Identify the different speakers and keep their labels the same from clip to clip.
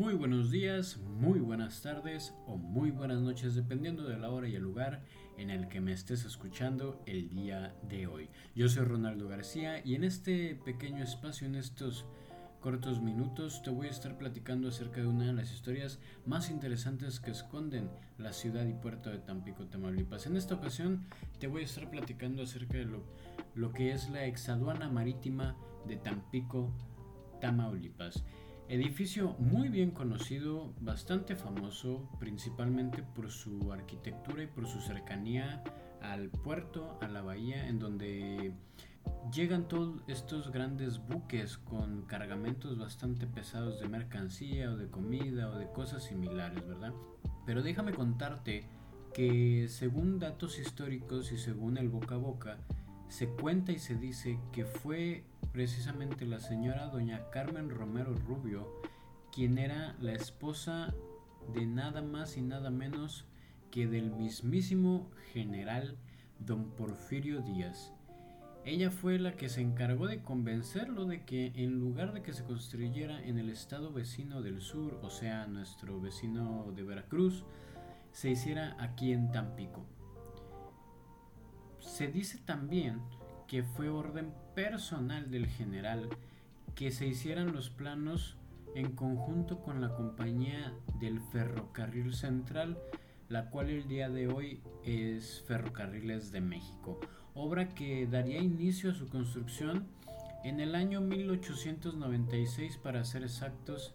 Speaker 1: Muy buenos días, muy buenas tardes o muy buenas noches dependiendo de la hora y el lugar en el que me estés escuchando el día de hoy. Yo soy Ronaldo García y en este pequeño espacio, en estos cortos minutos, te voy a estar platicando acerca de una de las historias más interesantes que esconden la ciudad y puerto de Tampico, Tamaulipas. En esta ocasión te voy a estar platicando acerca de lo, lo que es la exaduana marítima de Tampico, Tamaulipas. Edificio muy bien conocido, bastante famoso, principalmente por su arquitectura y por su cercanía al puerto, a la bahía, en donde llegan todos estos grandes buques con cargamentos bastante pesados de mercancía o de comida o de cosas similares, ¿verdad? Pero déjame contarte que según datos históricos y según el boca a boca, se cuenta y se dice que fue precisamente la señora doña Carmen Romero Rubio, quien era la esposa de nada más y nada menos que del mismísimo general don Porfirio Díaz. Ella fue la que se encargó de convencerlo de que en lugar de que se construyera en el estado vecino del sur, o sea, nuestro vecino de Veracruz, se hiciera aquí en Tampico. Se dice también que fue orden personal del general que se hicieran los planos en conjunto con la compañía del ferrocarril central, la cual el día de hoy es Ferrocarriles de México, obra que daría inicio a su construcción en el año 1896 para ser exactos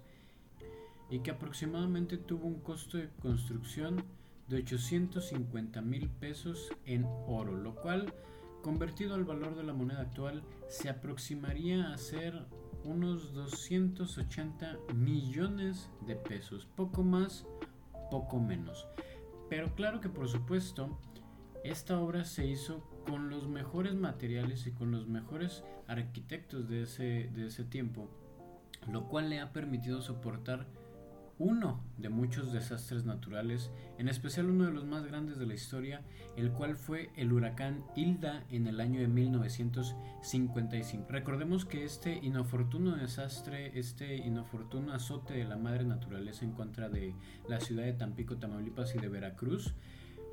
Speaker 1: y que aproximadamente tuvo un costo de construcción de 850 mil pesos en oro, lo cual convertido al valor de la moneda actual, se aproximaría a ser unos 280 millones de pesos, poco más, poco menos. Pero claro que por supuesto, esta obra se hizo con los mejores materiales y con los mejores arquitectos de ese, de ese tiempo, lo cual le ha permitido soportar uno de muchos desastres naturales, en especial uno de los más grandes de la historia, el cual fue el huracán Hilda en el año de 1955. Recordemos que este inoportuno desastre, este inoportuno azote de la madre naturaleza en contra de la ciudad de Tampico, Tamaulipas y de Veracruz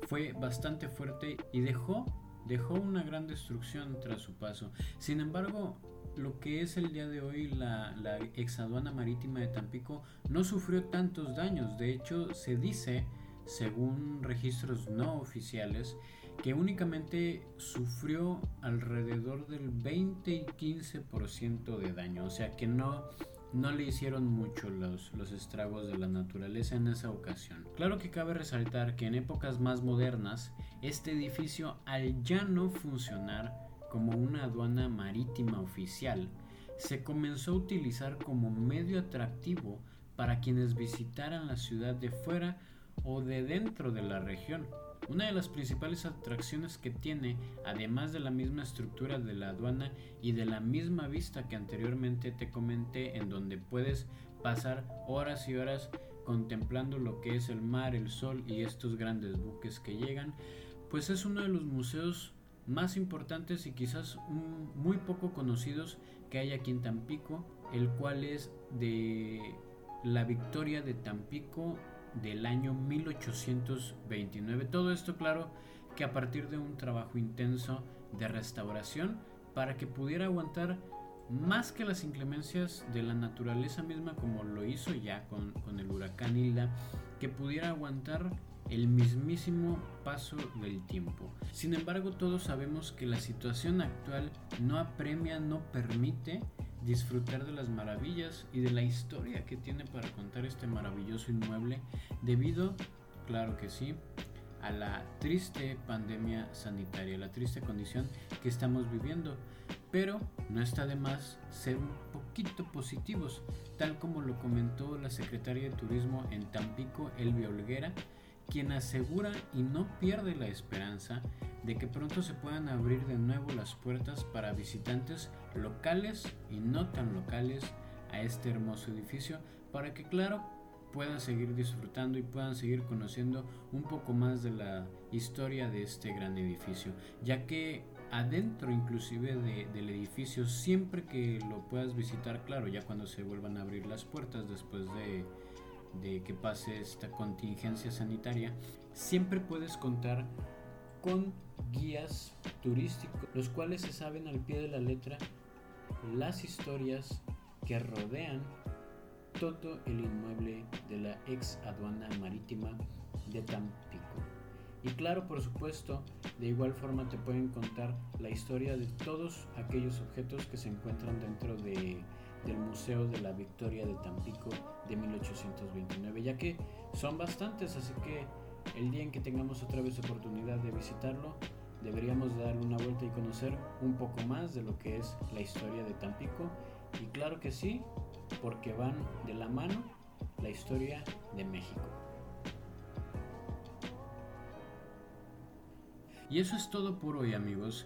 Speaker 1: fue bastante fuerte y dejó dejó una gran destrucción tras su paso. Sin embargo, lo que es el día de hoy la, la exaduana marítima de Tampico no sufrió tantos daños. De hecho, se dice, según registros no oficiales, que únicamente sufrió alrededor del 20 y 15% de daño. O sea que no no le hicieron mucho los, estragos de la naturaleza en esa ocasión. Claro que cabe resaltar que en épocas más modernas, este edificio al ya no funcionar como una aduana marítima oficial, se comenzó a utilizar como medio atractivo para quienes visitaran la ciudad de fuera o de dentro de la región. Una de las principales atracciones que tiene, además de la misma estructura de la aduana y de la misma vista que anteriormente te comenté, en donde puedes pasar horas y horas contemplando lo que es el mar, el sol y estos grandes buques que llegan, pues es uno de los museos más importantes y quizás muy poco conocidos que hay aquí en Tampico, el cual es de la victoria de Tampico del año 1829. Todo esto, claro, que a partir de un trabajo intenso de restauración para que pudiera aguantar más que las inclemencias de la naturaleza misma como lo hizo ya con, con el huracán Hilda, que pudiera aguantar el mismísimo paso del tiempo. Sin embargo, todos sabemos que la situación actual no apremia, no permite disfrutar de las maravillas y de la historia que tiene para contar este maravilloso inmueble debido, claro que sí, a la triste pandemia sanitaria, la triste condición que estamos viviendo. Pero no está de más ser un poquito positivos, tal como lo comentó la secretaria de Turismo en Tampico, Elvia Olguera, quien asegura y no pierde la esperanza de que pronto se puedan abrir de nuevo las puertas para visitantes locales y no tan locales a este hermoso edificio para que claro puedan seguir disfrutando y puedan seguir conociendo un poco más de la historia de este gran edificio ya que adentro inclusive del edificio siempre que lo puedas visitar claro ya cuando se vuelvan a abrir las puertas después de de que pase esta contingencia sanitaria, siempre puedes contar con guías turísticos, los cuales se saben al pie de la letra las historias que rodean todo el inmueble de la ex aduana marítima de Tampico. Y claro, por supuesto, de igual forma te pueden contar la historia de todos aquellos objetos que se encuentran dentro de, del Museo de la Victoria de Tampico de 1829, ya que son bastantes, así que el día en que tengamos otra vez oportunidad de visitarlo, deberíamos darle una vuelta y conocer un poco más de lo que es la historia de Tampico. Y claro que sí, porque van de la mano la historia de México. Y eso es todo por hoy amigos.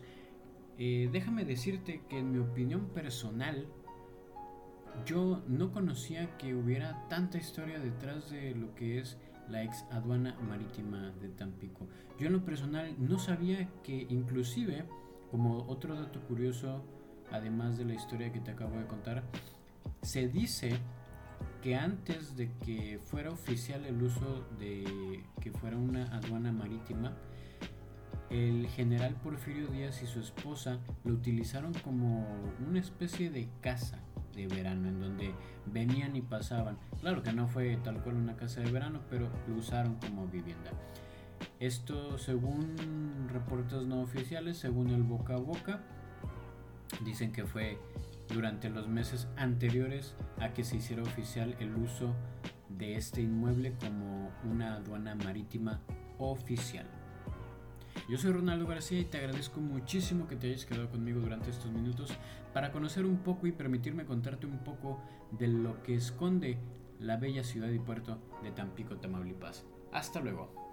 Speaker 1: Eh, déjame decirte que en mi opinión personal, yo no conocía que hubiera tanta historia detrás de lo que es la ex aduana marítima de Tampico. Yo en lo personal no sabía que inclusive, como otro dato curioso, además de la historia que te acabo de contar, se dice que antes de que fuera oficial el uso de que fuera una aduana marítima, el general Porfirio Díaz y su esposa lo utilizaron como una especie de casa de verano en donde venían y pasaban. Claro que no fue tal cual una casa de verano, pero lo usaron como vivienda. Esto según reportes no oficiales, según el boca a boca, dicen que fue durante los meses anteriores a que se hiciera oficial el uso de este inmueble como una aduana marítima oficial. Yo soy Ronaldo García y te agradezco muchísimo que te hayas quedado conmigo durante estos minutos para conocer un poco y permitirme contarte un poco de lo que esconde la bella ciudad y puerto de Tampico, Tamaulipas. Hasta luego.